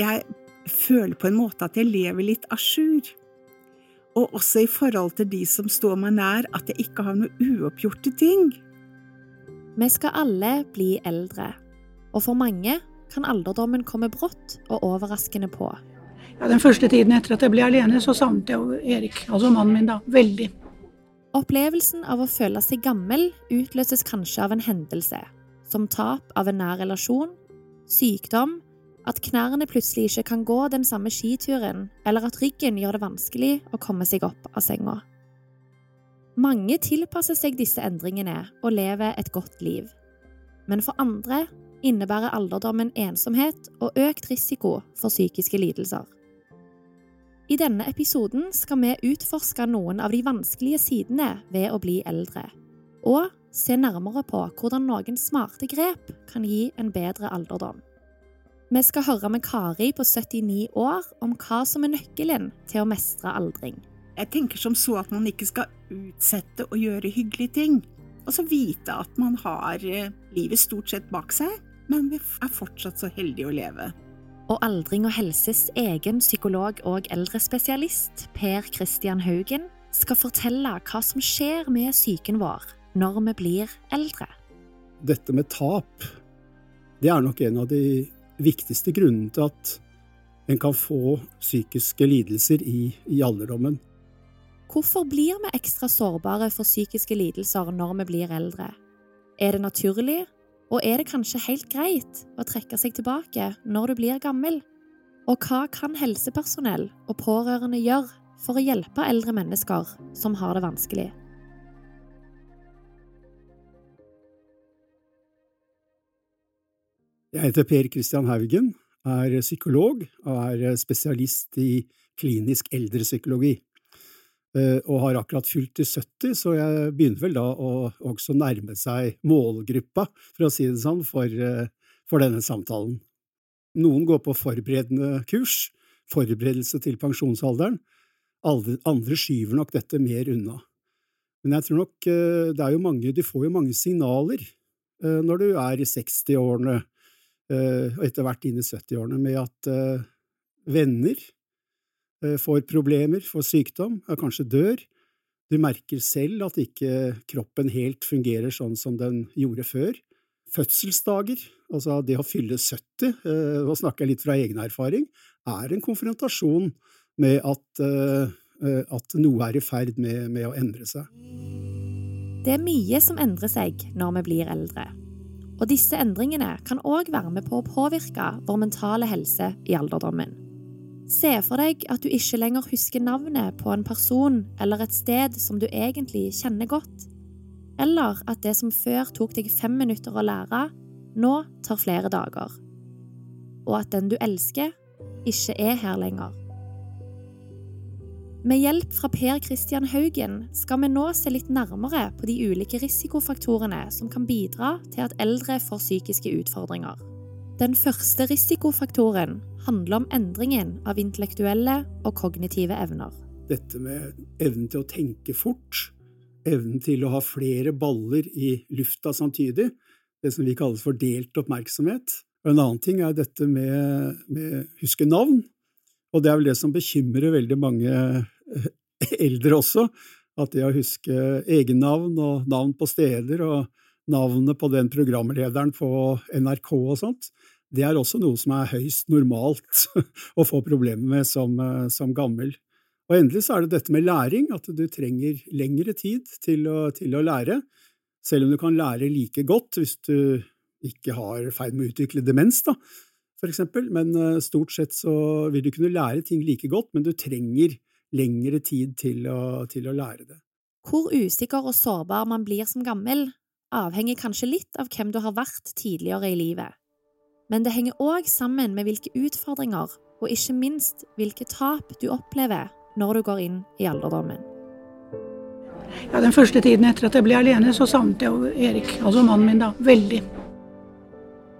jeg føler på en måte at jeg lever litt à jour. Og også i forhold til de som står meg nær, at jeg ikke har noe uoppgjorte ting. Vi skal alle bli eldre, og for mange kan alderdommen komme brått og overraskende på. Ja, den første tiden etter at jeg ble alene, så savnet jeg jo Erik, altså mannen min, da, veldig. Opplevelsen av å føle seg gammel utløses kanskje av en hendelse, som tap av en nær relasjon, sykdom, at knærne plutselig ikke kan gå den samme skituren, eller at ryggen gjør det vanskelig å komme seg opp av senga. Mange tilpasser seg disse endringene og lever et godt liv. Men for andre innebærer alderdommen ensomhet og økt risiko for psykiske lidelser. I denne episoden skal vi utforske noen av de vanskelige sidene ved å bli eldre, og se nærmere på hvordan noen smarte grep kan gi en bedre alderdom. Vi skal høre med Kari på 79 år om hva som er nøkkelen til å mestre aldring. Jeg tenker som så at man ikke skal utsette å gjøre hyggelige ting. Og så vite at man har eh, livet stort sett bak seg, men vi er fortsatt så heldige å leve. Og Aldring og helses egen psykolog og eldrespesialist, Per Christian Haugen, skal fortelle hva som skjer med psyken vår når vi blir eldre. Dette med tap, det er nok en av de viktigste grunnen til at en kan få psykiske lidelser i, i alderdommen. Hvorfor blir vi ekstra sårbare for psykiske lidelser når vi blir eldre? Er det naturlig, og er det kanskje helt greit å trekke seg tilbake når du blir gammel? Og hva kan helsepersonell og pårørende gjøre for å hjelpe eldre mennesker som har det vanskelig? Jeg heter Per Christian Haugen, er psykolog og er spesialist i klinisk eldrepsykologi. Eh, og har akkurat fylt til 70, så jeg begynner vel da å også nærme seg målgruppa, for å si det sånn, for, eh, for denne samtalen. Noen går på forberedende kurs, forberedelse til pensjonsalderen, andre skyver nok dette mer unna. Men jeg tror nok eh, det er jo mange, du får jo mange signaler når du er i 60-årene og etter hvert inn i 70-årene, med at venner Eh, får problemer, får sykdom, og kanskje dør. Du merker selv at ikke kroppen helt fungerer sånn som den gjorde før. Fødselsdager, altså det å fylle 70, eh, nå snakker jeg litt fra egen erfaring, er en konfrontasjon med at, eh, at noe er i ferd med, med å endre seg. Det er mye som endrer seg når vi blir eldre. Og disse endringene kan òg være med på å påvirke vår mentale helse i alderdommen. Se for deg at du ikke lenger husker navnet på en person eller et sted som du egentlig kjenner godt, eller at det som før tok deg fem minutter å lære, nå tar flere dager, og at den du elsker, ikke er her lenger. Med hjelp fra Per Christian Haugen skal vi nå se litt nærmere på de ulike risikofaktorene som kan bidra til at eldre får psykiske utfordringer. Den første risikofaktoren handler om endringen av intellektuelle og kognitive evner. Dette med evnen til å tenke fort, evnen til å ha flere baller i lufta samtidig, det som vi kaller for delt oppmerksomhet. Og en annen ting er dette med, med huske navn, og det er vel det som bekymrer veldig mange eldre også, at det å huske egennavn og navn på steder og navnet på den programlederen på NRK og sånt, det er også noe som er høyst normalt å få problemer med som, eh, som, gammel. Og endelig så er det dette med læring, at du trenger lengre tid til å, til å lære, selv om du kan lære like godt hvis du ikke har feil med å utvikle demens, da, for eksempel. Men eh, stort sett så vil du kunne lære ting like godt, men du trenger lengre tid til å, til å lære det. Hvor usikker og sårbar man blir som gammel, avhenger kanskje litt av hvem du har vært tidligere i livet. Men det henger òg sammen med hvilke utfordringer og ikke minst hvilke tap du opplever når du går inn i alderdommen. Ja, Den første tiden etter at jeg ble alene, så savnet jeg Erik, altså mannen min, da, veldig.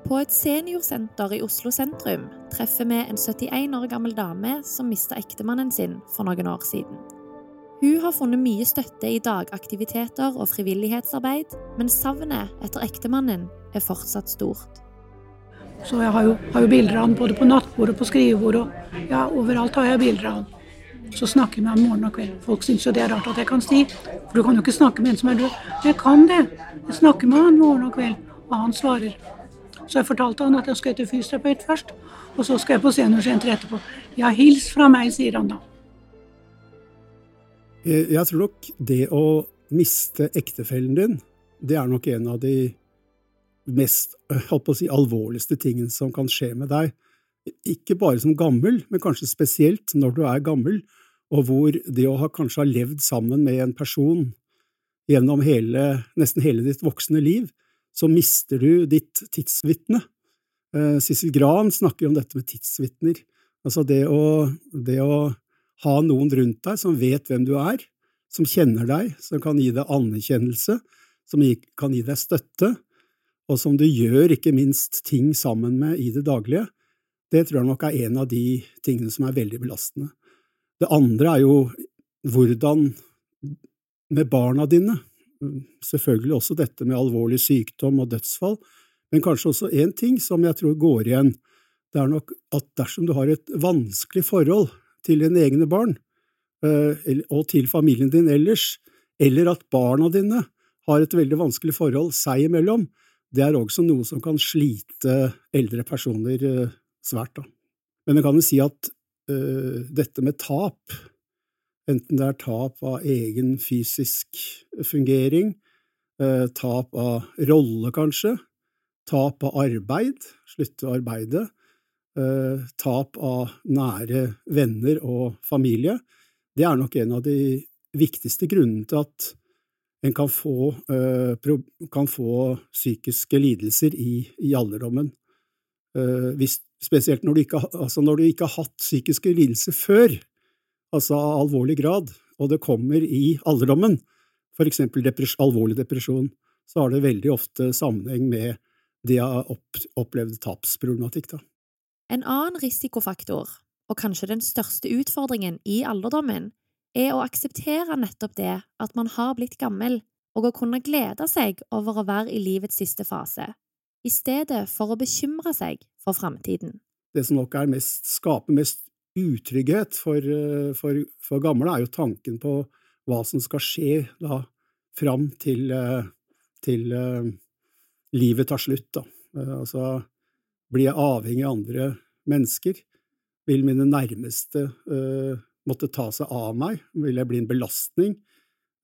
På et seniorsenter i Oslo sentrum treffer vi en 71 år gammel dame som mista ektemannen sin for noen år siden. Hun har funnet mye støtte i dagaktiviteter og frivillighetsarbeid, men savnet etter ektemannen er fortsatt stort. Så jeg har jo, har jo bilder av han både på nattbordet, på skrivebordet og ja, overalt har jeg bilder av han. Så snakker med han morgen og kveld. Folk syns jo det er rart at jeg kan si, for du kan jo ikke snakke med en som er død. Jeg kan det. Jeg snakker med han morgen og kveld, og han svarer. Så jeg fortalte han at jeg skal til fysioterapeut først, og så skal jeg på seniorsenteret etterpå. Ja, hils fra meg, sier han da. Jeg, jeg tror nok det å miste ektefellen din, det er nok en av de mest holdt på å si, alvorligste tingene som kan skje med deg. Ikke bare som gammel, men kanskje spesielt når du er gammel, og hvor det å ha kanskje ha levd sammen med en person gjennom hele, nesten hele ditt voksne liv, så mister du ditt tidsvitne. Eh, Sissel Gran snakker om dette med tidsvitner. Altså det å, det å ha noen rundt deg som vet hvem du er, som kjenner deg, som kan gi deg anerkjennelse, som kan gi deg støtte, og som du gjør ikke minst ting sammen med i det daglige, det tror jeg nok er en av de tingene som er veldig belastende. Det andre er jo hvordan med barna dine, selvfølgelig også dette med alvorlig sykdom og dødsfall, men kanskje også én ting som jeg tror går igjen, det er nok at dersom du har et vanskelig forhold til dine egne barn, eh, og til familien din ellers, eller at barna dine har et veldig vanskelig forhold seg imellom, det er også noe som kan slite eldre personer eh, svært. Da. Men jeg kan jo si at uh, dette med tap, enten det er tap av egen fysisk fungering, uh, tap av rolle kanskje, tap av arbeid, slutte å arbeide, uh, tap av nære venner og familie, det er nok en av de viktigste grunnene til at en kan få, kan få psykiske lidelser i, i alderdommen. Hvis, spesielt når du, ikke, altså når du ikke har hatt psykiske lidelser før, altså av alvorlig grad, og det kommer i alderdommen, for eksempel depres alvorlig depresjon, så har det veldig ofte sammenheng med det har ha opplevd tapsproblematikk. Da. En annen risikofaktor, og kanskje den største utfordringen i alderdommen, er å akseptere nettopp det at man har blitt gammel, og å kunne glede seg over å være i livets siste fase, i stedet for å bekymre seg for framtiden. Det som nok mest, skaper mest utrygghet for, eh, for, for, gamle, er jo tanken på hva som skal skje da fram til, eh, til uh, livet tar slutt. Da. Uh, altså, blir jeg avhengig av andre mennesker? Vil mine nærmeste uh, måtte ta seg av meg? Vil jeg bli en belastning?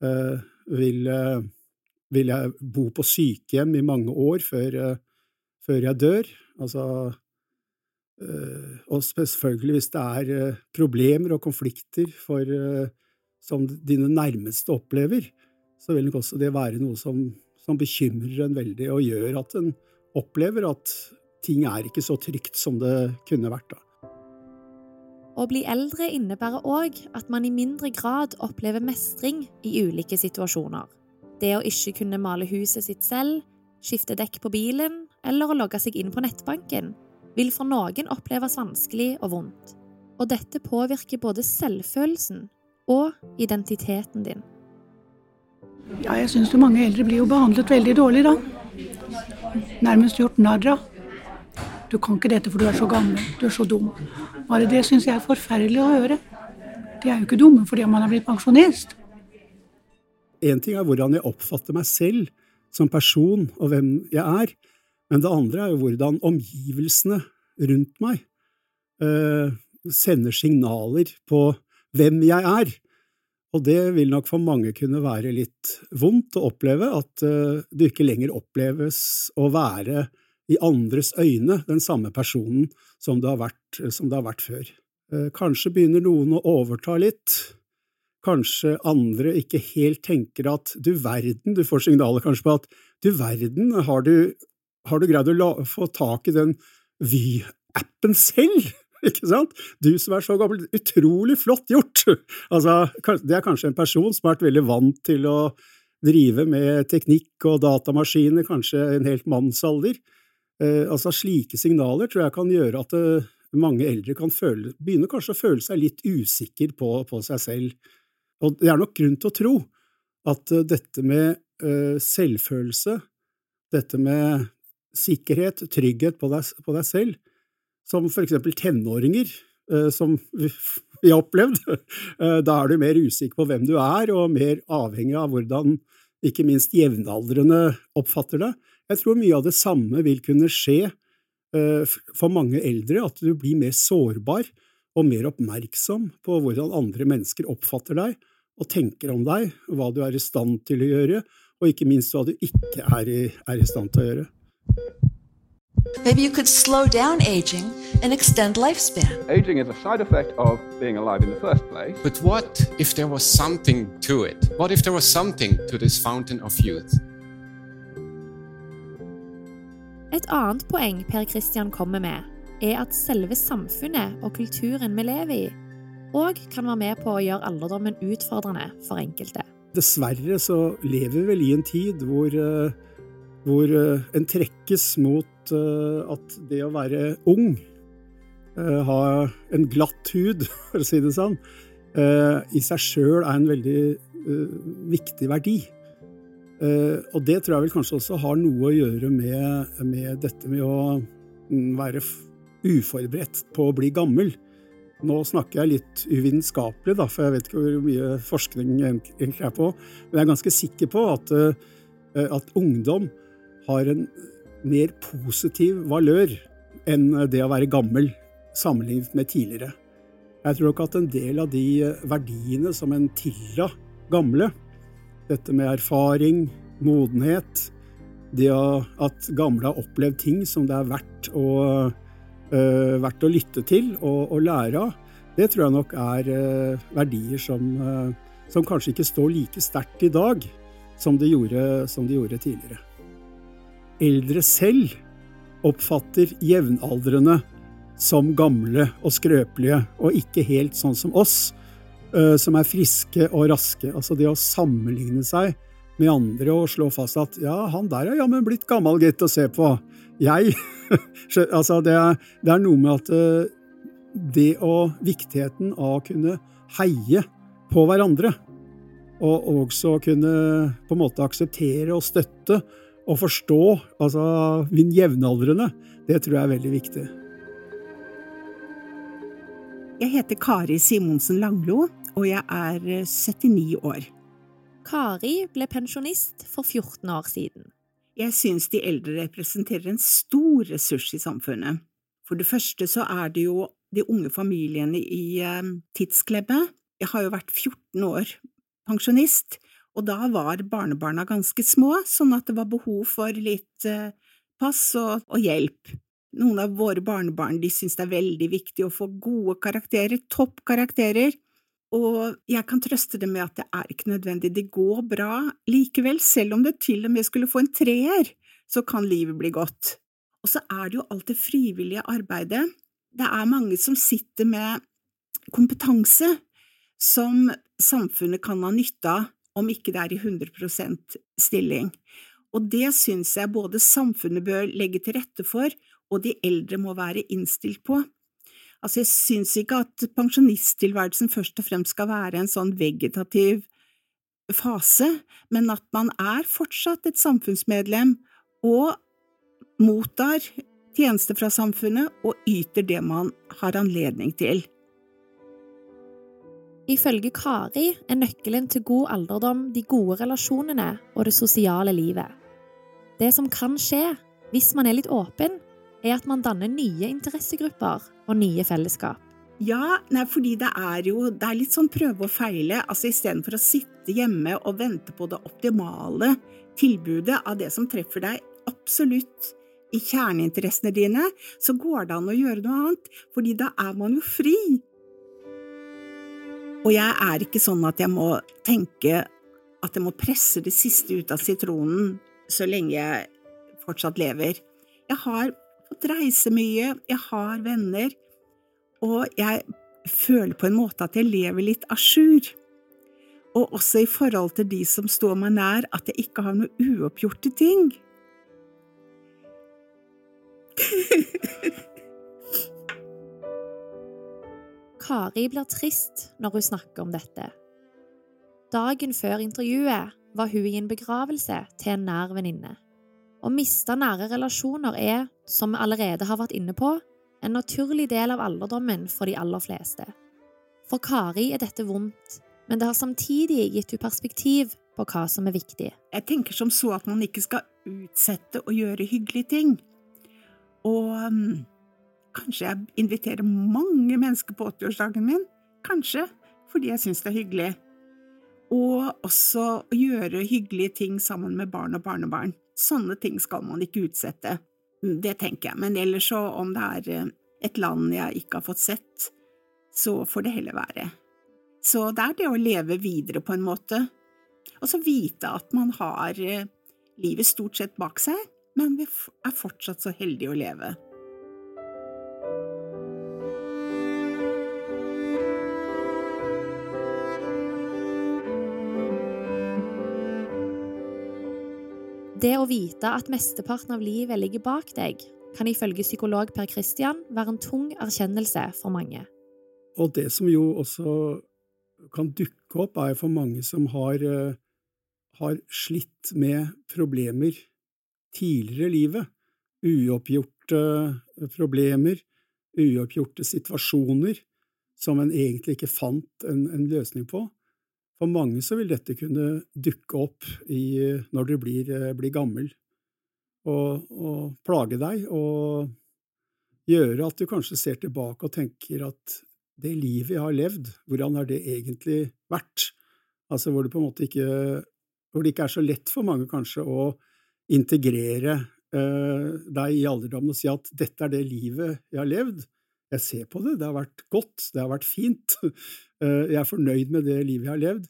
Vil, vil, jeg bo på sykehjem i mange år før, før jeg dør? Altså, og selvfølgelig hvis det er øh, problemer og konflikter for, øh, som dine nærmeste opplever, så vil nok også det være noe som, som bekymrer en veldig, og gjør at en opplever at ting er ikke så trygt som det kunne vært. da. Å bli eldre innebærer òg at man i mindre grad opplever mestring i ulike situasjoner. Det å ikke kunne male huset sitt selv, skifte dekk på bilen eller å logge seg inn på nettbanken vil for noen oppleves vanskelig og vondt. Og dette påvirker både selvfølelsen og identiteten din. Ja, jeg syns mange eldre blir jo behandlet veldig dårlig, da. Nærmest gjort narr av. Du kan ikke dette for du er så gammel, du er så dum. Bare det syns jeg er forferdelig å høre. De er jo ikke dumme fordi man er blitt pensjonist. Én ting er hvordan jeg oppfatter meg selv som person og hvem jeg er, men det andre er jo hvordan omgivelsene rundt meg eh, sender signaler på hvem jeg er. Og det vil nok for mange kunne være litt vondt å oppleve, at eh, du ikke lenger oppleves å være i andres øyne den samme personen som det har vært, det har vært før. Eh, kanskje begynner noen å overta litt, kanskje andre ikke helt tenker at du verden, du får signaler kanskje på at du verden, har du, har du greid å la, få tak i den Vy-appen selv? Ikke sant? Du som er så gammel, utrolig flott gjort! Altså, det er kanskje en person som har vært veldig vant til å drive med teknikk og datamaskiner, kanskje en helt mannsalder. Eh, altså, slike signaler tror jeg kan gjøre at det, mange eldre kan føle, begynne kanskje å føle seg litt usikker på, på seg selv. Og det er nok grunn til å tro at uh, dette med uh, selvfølelse, dette med sikkerhet, trygghet på deg, på deg selv, som for eksempel tenåringer, eh, som vi har opplevd. Eh, da er du mer usikker på hvem du er, og mer avhengig av hvordan ikke minst jevnaldrende oppfatter deg. Jeg tror mye av det samme vil kunne skje eh, for mange eldre, at du blir mer sårbar og mer oppmerksom på hvordan andre mennesker oppfatter deg og tenker om deg, hva du er i stand til å gjøre, og ikke minst hva du ikke er i, er i stand til å gjøre. Maybe you could slow down aging and extend lifespan. Aging is a side effect of being alive in the first place. But what if there was something to it? What if there was something to this fountain of youth? Et annet poeng Per Christian kommer med, er at selve samfunnet og kulturen vi lever i, òg kan være med på å gjøre alderdommen utfordrende for enkelte. Dessverre så lever vi vel i en tid hvor, uh, hvor uh, en trekkes mot uh, at det å være ung, ha en glatt hud, for å si det sånn, i seg sjøl er en veldig viktig verdi. Og det tror jeg vel kanskje også har noe å gjøre med, med dette med å mm, være uforberedt på å bli gammel. Nå snakker jeg litt uvitenskapelig, for jeg vet ikke hvor mye forskning egentlig er på, men jeg er ganske sikker på at, at ungdom har en mer positiv valør enn det å være gammel sammenlignet med tidligere. Jeg tror nok at en del av de verdiene som en tilla gamle, dette med erfaring, modenhet, det at gamle har opplevd ting som det er verdt å, uh, verdt å lytte til og, og, lære av, det tror jeg nok er uh, verdier som, uh, som, kanskje ikke står like sterkt i dag som de gjorde, som de gjorde tidligere. Eldre selv oppfatter jevnaldrende som gamle og skrøpelige, og ikke helt sånn som oss, uh, som er friske og raske. Altså det å sammenligne seg med andre og slå fast at ja, han der er jammen blitt gammel, gitt, å se på. Jeg Altså, det er, det er, noe med at uh, det og viktigheten av å kunne heie på hverandre, og også kunne på en måte akseptere og støtte og forstå altså min jevnaldrende, det tror jeg er veldig viktig. Jeg heter Kari Simonsen Langlo, og jeg er 79 eh, år. Kari ble pensjonist for 14 år siden. Jeg syns de eldre representerer en stor ressurs i samfunnet. For det første så er det jo de unge familiene i tidsklemme. Jeg har jo vært 14 år pensjonist, og da var barnebarna ganske små, sånn at det var behov for litt eh, pass og, og hjelp. Noen av våre barnebarn de syns det er veldig viktig å få gode karakterer, toppkarakterer, og jeg kan trøste dem med at det er ikke nødvendig, det går bra likevel, selv om det til og med skulle få en treer, så kan livet bli godt. Og så er det jo alt det frivillige arbeidet. Det er mange som sitter med kompetanse som samfunnet kan ha nytte av om ikke det er i 100% stilling. Og det syns jeg både samfunnet bør legge til rette for, og de eldre må være innstilt på. Altså, jeg syns ikke at pensjonisttilværelsen først og fremst skal være en sånn vegetativ fase, men at man er fortsatt et samfunnsmedlem og mottar tjenester fra samfunnet og yter det man har anledning til. Ifølge Kari er nøkkelen til god alderdom de gode relasjonene og det sosiale livet. Det som kan skje hvis man er litt åpen, er at man danner nye interessegrupper og nye fellesskap. Ja, nei, fordi det er jo det er litt sånn prøve og feile. altså Istedenfor å sitte hjemme og vente på det optimale tilbudet av det som treffer deg absolutt i kjerneinteressene dine, så går det an å gjøre noe annet, fordi da er man jo fri. Og jeg er ikke sånn at jeg må tenke at jeg må presse det siste ut av sitronen så lenge jeg fortsatt lever. Jeg har fått reise mye, jeg har venner, og jeg føler på en måte at jeg lever litt à jour. Og også i forhold til de som står meg nær, at jeg ikke har noe uoppgjorte ting. Kari blir trist når hun snakker om dette. Dagen før intervjuet var hun i en begravelse til en nær venninne. Å miste nære relasjoner er, som vi allerede har vært inne på, en naturlig del av alderdommen for de aller fleste. For Kari er dette vondt, men det har samtidig gitt henne perspektiv på hva som er viktig. Jeg tenker som så at man ikke skal utsette å gjøre hyggelige ting. Og um, kanskje jeg inviterer mange mennesker på 80-årsdagen min. Kanskje fordi jeg syns det er hyggelig. Og også gjøre hyggelige ting sammen med barn og barnebarn. Sånne ting skal man ikke utsette. Det tenker jeg. Men ellers så, om det er eh, et land jeg ikke har fått sett, så får det heller være. Så det er det å leve videre på en måte. Og så vite at man har eh, livet stort sett bak seg, men vi er fortsatt så heldige å leve. Det å vite at mesteparten av livet ligger bak deg, kan ifølge psykolog Per Christian være en tung erkjennelse for mange. Og det som jo også kan dukke opp, er for mange som har, eh, har slitt med problemer tidligere i livet. Uoppgjorte problemer, uoppgjorte situasjoner som en egentlig ikke fant en, en løsning på. For mange så vil dette kunne dukke opp i, når du blir, eh, blir gammel, og, og, plage deg, og gjøre at du kanskje ser tilbake og tenker at det livet jeg har levd, hvordan har det egentlig vært? Altså hvor det på en måte ikke hvor det ikke er så lett for mange kanskje å integrere eh, deg i alderdommen og si at dette er det livet jeg har levd. Jeg ser på det, det har vært godt, det har vært fint, jeg er fornøyd med det livet jeg har levd.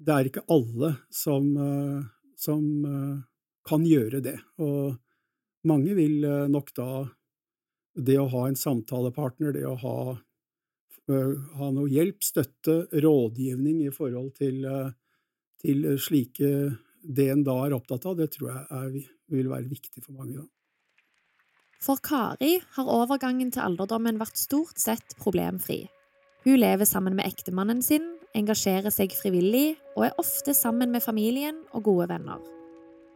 Det er ikke alle som, eh, som eh, kan gjøre det, og mange vil nok da det å ha en samtalepartner, det å ha, ha noe hjelp, støtte, rådgivning i forhold til, til slike det en da er opptatt av, det tror jeg er, vil være viktig for mange. Da. For Kari har overgangen til alderdommen vært stort sett problemfri. Hun lever sammen med ektemannen sin, engasjerer seg frivillig og er ofte sammen med familien og gode venner.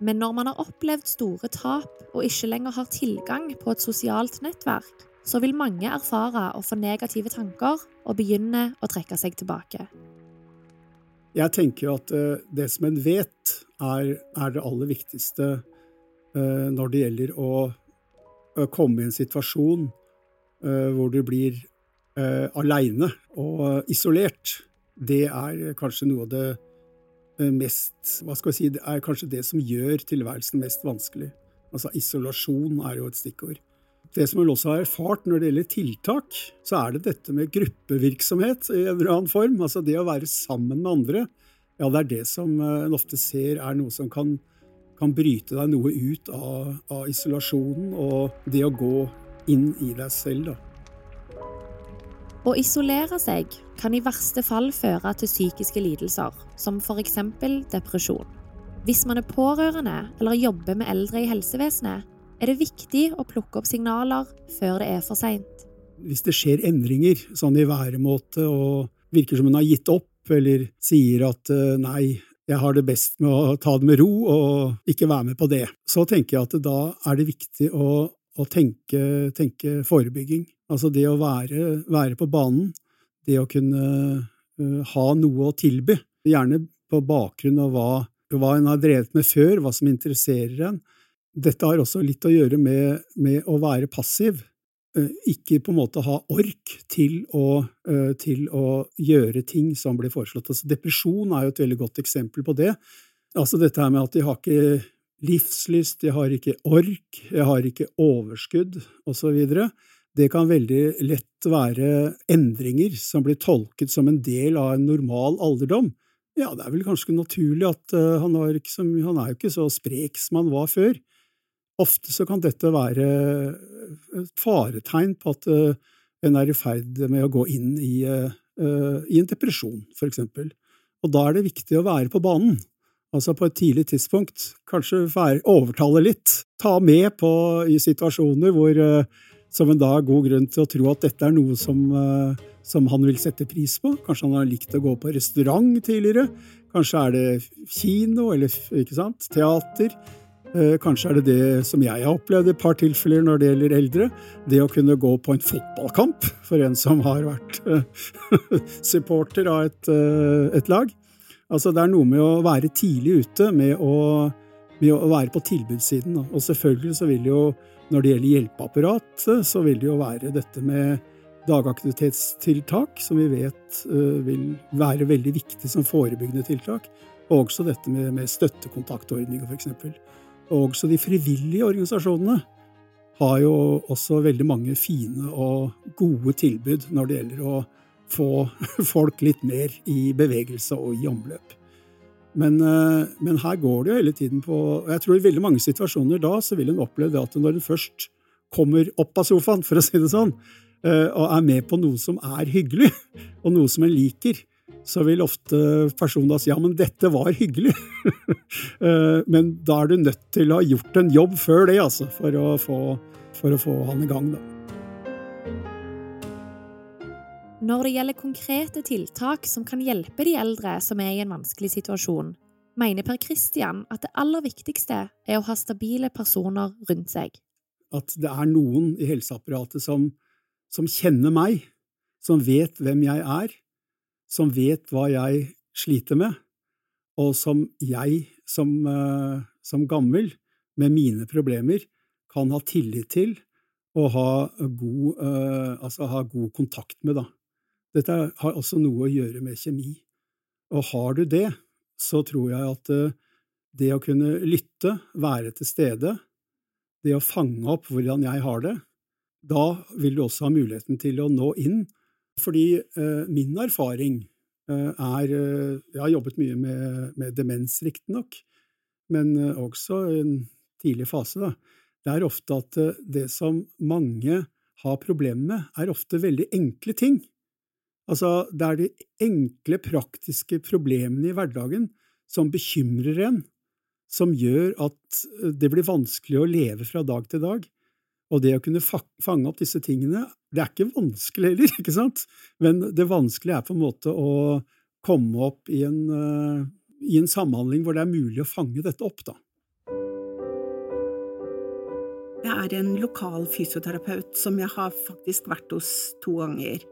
Men når man har opplevd store tap og ikke lenger har tilgang på et sosialt nettverk, så vil mange erfare å få negative tanker og begynne å trekke seg tilbake. Jeg tenker jo at eh, det som en vet, er, er det aller viktigste uh, når det gjelder å komme i en situasjon uh, hvor du blir uh, aleine og isolert, det er kanskje noe av det eh, mest Hva skal vi si, det er kanskje det som gjør tilværelsen mest vanskelig. Altså isolasjon er jo et stikkord. Det som vi også har erfart når det gjelder tiltak, så er det dette med gruppevirksomhet i en eller annen form. Altså det å være sammen med andre. Ja, det er det som eh, en ofte ser er noe som kan, kan bryte deg noe ut av, av isolasjonen, og det å gå inn i deg selv, da. Å isolere seg kan i verste fall føre til psykiske lidelser, som f.eks. depresjon. Hvis man er pårørende eller jobber med eldre i helsevesenet, er det viktig å plukke opp signaler før det er for seint. Hvis det skjer endringer, sånn i væremåte og virker som hun har gitt opp, eller sier at eh, nei, jeg har det best med å ta det med ro og ikke være med på det, så tenker jeg at da er det viktig å, å tenke, tenke forebygging. Altså det å være, være på banen, det å kunne uh, ha noe å tilby, gjerne på bakgrunn av hva, hva en har drevet med før, hva som interesserer en. Dette har også litt å gjøre med, med å være passiv, uh, ikke på en måte ha ork til å, uh, til å gjøre ting som blir foreslått. Altså, depresjon er jo et veldig godt eksempel på det. Altså dette her med at de har ikke livslyst, jeg har ikke ork, jeg har ikke overskudd, osv det kan veldig lett være endringer som blir tolket som en del av en normal alderdom. Ja, det er vel kanskje naturlig at uh, han, som, han, er jo ikke så sprek som han var før. Ofte så kan dette være et faretegn på at uh, en er i ferd med å gå inn i, i en depresjon, for eksempel. Og da er det viktig å være på banen. Altså på et tidlig tidspunkt. Kanskje overtale litt. Ta med på, i situasjoner hvor som en da har god grunn til å tro at dette er noe som, eh, som, han vil sette pris på. Kanskje han har likt å gå på restaurant tidligere. Kanskje er det kino eller sant, teater. Eh, kanskje er det det som jeg har opplevd et par tilfeller når det gjelder eldre. Det å kunne gå på en fotballkamp for en som har vært eh, supporter av et, eh, et, lag. Altså Det er noe med å være tidlig ute, med å, med å være på tilbudssiden. Og selvfølgelig så vil jo, når det gjelder hjelpeapparat, så vil det jo være dette med dagaktivitetstiltak, som vi vet vil være veldig viktig som forebyggende tiltak. Og også dette med, med støttekontaktordninger, f.eks. Og også de frivillige organisasjonene har jo også veldig mange fine og gode tilbud når det gjelder å få folk litt mer i bevegelse og i omløp. Men, eh, men, her går det jo hele tiden på og Jeg tror i veldig mange situasjoner da så vil en oppleve at når en først kommer opp av sofaen, for å si det sånn, eh, og er med på noe som er hyggelig, og noe som en liker, så vil ofte personen da si ja, men dette var hyggelig. Eh, men da er du nødt til å ha gjort en jobb før det, altså, for å få, for å få han i gang, da. Når det gjelder konkrete tiltak som kan hjelpe de eldre som er i en vanskelig situasjon, mener Per Christian at det aller viktigste er å ha stabile personer rundt seg. At det er noen i helseapparatet som, som kjenner meg, som vet hvem jeg er, som vet hva jeg sliter med, og som jeg som, uh, som gammel, med mine problemer, kan ha tillit til og ha god, uh, altså ha god kontakt med. Da. Dette har også noe å gjøre med kjemi. Og har du det, så tror jeg at uh, det å kunne lytte, være til stede, det å fange opp hvordan jeg har det, da vil du også ha muligheten til å nå inn fordi eh, min erfaring eh, er eh, Jeg har jobbet mye med, med demens, riktignok, men eh, også i en tidlig fase. Da. Det er ofte at eh, det som mange har problemer med, er ofte veldig enkle ting. Altså, det er de enkle, praktiske problemene i hverdagen som bekymrer en, som gjør at eh, det blir vanskelig å leve fra dag til dag. Og det å kunne fange opp disse tingene, det er ikke vanskelig heller, ikke sant? Men det vanskelige er på en måte å komme opp i en, uh, i en samhandling hvor det er mulig å fange dette opp, da. Jeg er en lokal fysioterapeut som jeg har faktisk vært hos to ganger.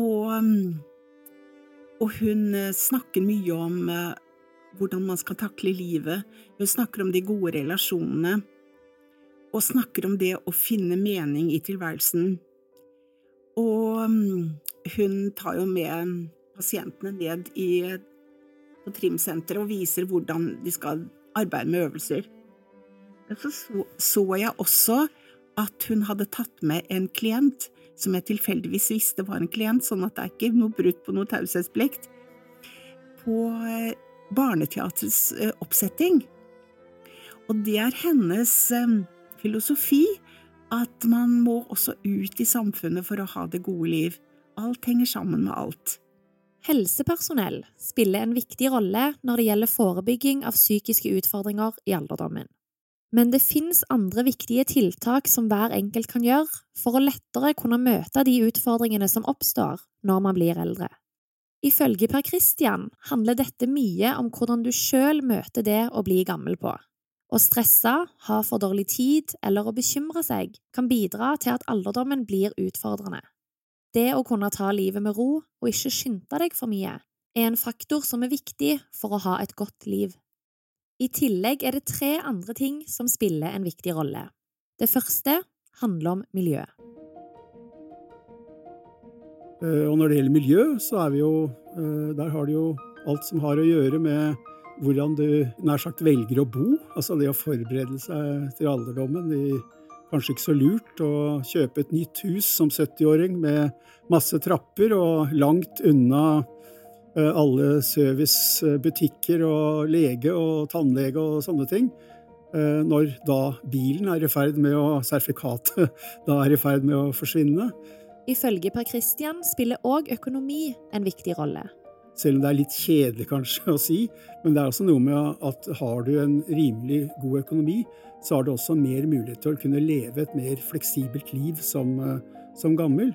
Og, mm, og hun eh, snakker mye om uh, hvordan man skal takle livet. Hun snakker om de gode relasjonene og snakker om det å finne mening i tilværelsen. Og mm, hun tar jo med pasientene ned i, på trimsenteret og viser hvordan de skal arbeide med øvelser. Så så jeg også at hun hadde tatt med en klient som jeg tilfeldigvis visste var en klient, sånn at det er ikke noe brudd på noe taushetsplikt, på eh, Barneteatrets eh, oppsetting. Og det er hennes eh, filosofi at man må også ut i samfunnet for å ha det gode liv. Alt henger sammen med alt. Helsepersonell spiller en viktig rolle når det gjelder forebygging av psykiske utfordringer i alderdommen. Men det finnes andre viktige tiltak som hver enkelt kan gjøre for å lettere kunne møte de utfordringene som oppstår når man blir eldre. Ifølge Per Christian handler dette mye om hvordan du sjøl møter det å bli gammel på. Å stresse, ha for dårlig tid eller å bekymre seg kan bidra til at alderdommen blir utfordrende. Det å kunne ta livet med ro og ikke skynde deg for mye, er en faktor som er viktig for å ha et godt liv. I tillegg er det tre andre ting som spiller en viktig rolle. Det første handler om miljø. Eh, og når det gjelder miljø, så er vi jo eh, Der har det jo alt som har å gjøre med hvordan du nær sagt velger å bo. Altså det å forberede seg til alderdommen. Er kanskje ikke så lurt å kjøpe et nytt hus som 70-åring med masse trapper og langt unna alle servicebutikker og lege og tannlege og sånne ting. Eh, når da bilen er i ferd med å sertifikatet da er i ferd med å forsvinne. Ifølge Per Christian spiller òg økonomi en viktig rolle. Selv om det er litt kjedelig kanskje å si, men det er også noe med at har du en rimelig god økonomi, så har du også mer mulighet til å kunne leve et mer fleksibelt liv som, eh, som gammel.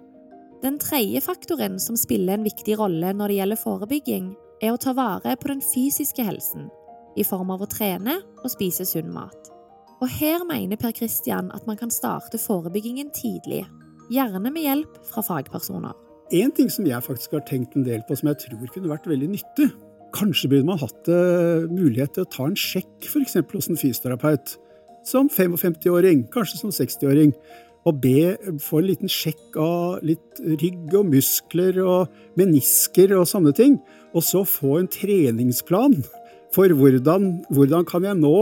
Den tredje faktoren som spiller en viktig rolle når det gjelder forebygging, er å ta vare på den fysiske helsen. i form av å trene og spise sunn mat. Og her mener Per Kristian at man kan starte forebyggingen tidlig, gjerne med hjelp fra fagpersoner. En ting som jeg faktisk har tenkt en del på, som jeg tror kunne vært veldig nyttig Kanskje burde man hatt uh, mulighet til å ta en sjekk f.eks. hos en fysioterapeut. Som 55-åring, kanskje som 60-åring. Og be få en liten sjekk av litt rygg og muskler og menisker og sånne ting. Og så få en treningsplan for hvordan, hvordan kan jeg nå,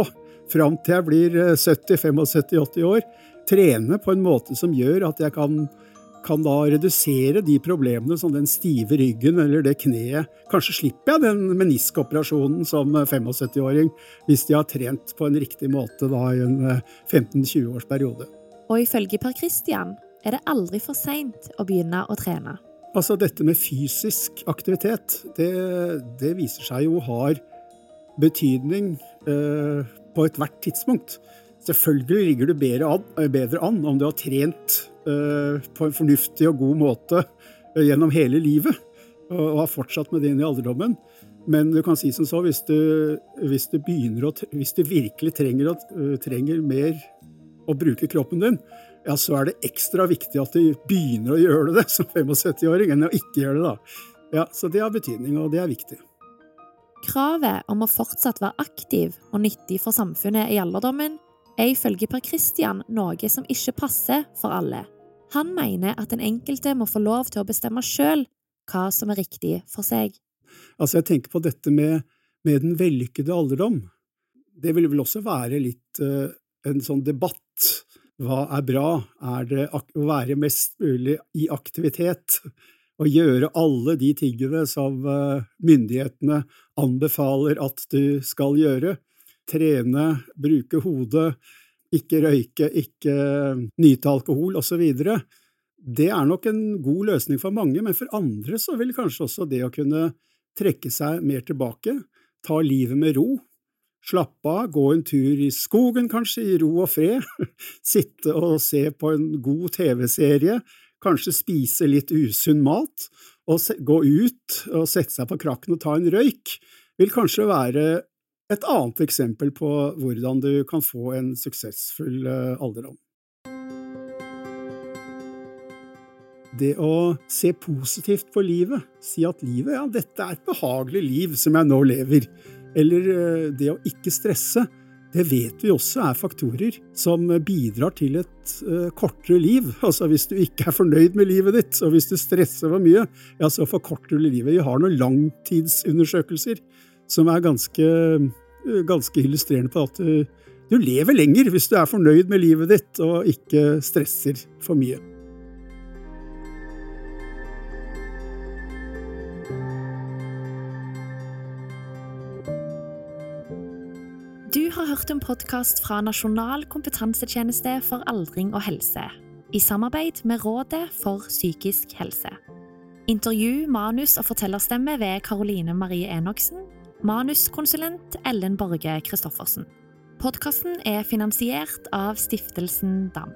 fram til jeg blir 70-75-80 år, trene på en måte som gjør at jeg kan kan da redusere de problemene som den stive ryggen eller det kneet Kanskje slipper jeg den meniskoperasjonen som 75-åring hvis de har trent på en riktig måte da i en 15-20 eh, års periode. Og ifølge Per Christian er det aldri for seint å begynne å trene. Altså Dette med fysisk aktivitet, det, det viser seg jo har betydning eh, på ethvert tidspunkt. Selvfølgelig ligger du bedre an, bedre an om du har trent Eh, på en fornuftig og god måte eh, gjennom hele livet, og har fortsatt med det inn i alderdommen. Men du kan si som så, hvis du, hvis du, å, hvis du virkelig trenger, eh, trenger, mer å bruke kroppen din, ja, så er det ekstra viktig at du begynner å gjøre det som 75-åring, enn å ikke gjøre det. da. Ja, Så det har betydning, og det er viktig. Kravet om å fortsatt være aktiv og nyttig for samfunnet i alderdommen er ifølge Per Christian noe som ikke passer for alle. Han mener at den enkelte må få lov til å bestemme sjøl hva som er riktig for seg. Altså, jeg tenker på dette med, med den vellykkede alderdom. Det vil vel også være litt uh, en sånn debatt. Hva er bra? Er det å være mest mulig i aktivitet? Og gjøre alle de tingene som uh, myndighetene anbefaler at du skal gjøre? Trene, bruke hodet, ikke røyke, ikke nyte alkohol osv. Det er nok en god løsning for mange, men for andre så vil kanskje også det å kunne trekke seg mer tilbake, ta livet med ro, slappe av, gå en tur i skogen kanskje, i ro og fred, sitte og se på en god TV-serie, kanskje spise litt usunn mat, og gå ut og sette seg på krakken og ta en røyk, vil kanskje være et annet eksempel på hvordan du kan få en suksessfull eh, alderdom. Det å se positivt på livet, si at livet, ja, dette er et behagelig liv som jeg nå lever, eller eh, det å ikke stresse, det vet vi også er faktorer som bidrar til et uh, kortere liv. Altså hvis du ikke er fornøyd med livet ditt, og hvis du stresser for mye, ja, så forkorter du livet. Vi har noen langtidsundersøkelser som er ganske, ganske illustrerende på at du, du lever lenger hvis du er fornøyd med livet ditt og ikke stresser for mye. Hørt en podkast fra Nasjonal kompetansetjeneste for aldring og helse, i samarbeid med Rådet for psykisk helse. Intervju, manus og fortellerstemme ved Karoline Marie Enoksen Manuskonsulent Ellen Borge Christoffersen. Podkasten er finansiert av Stiftelsen DAM.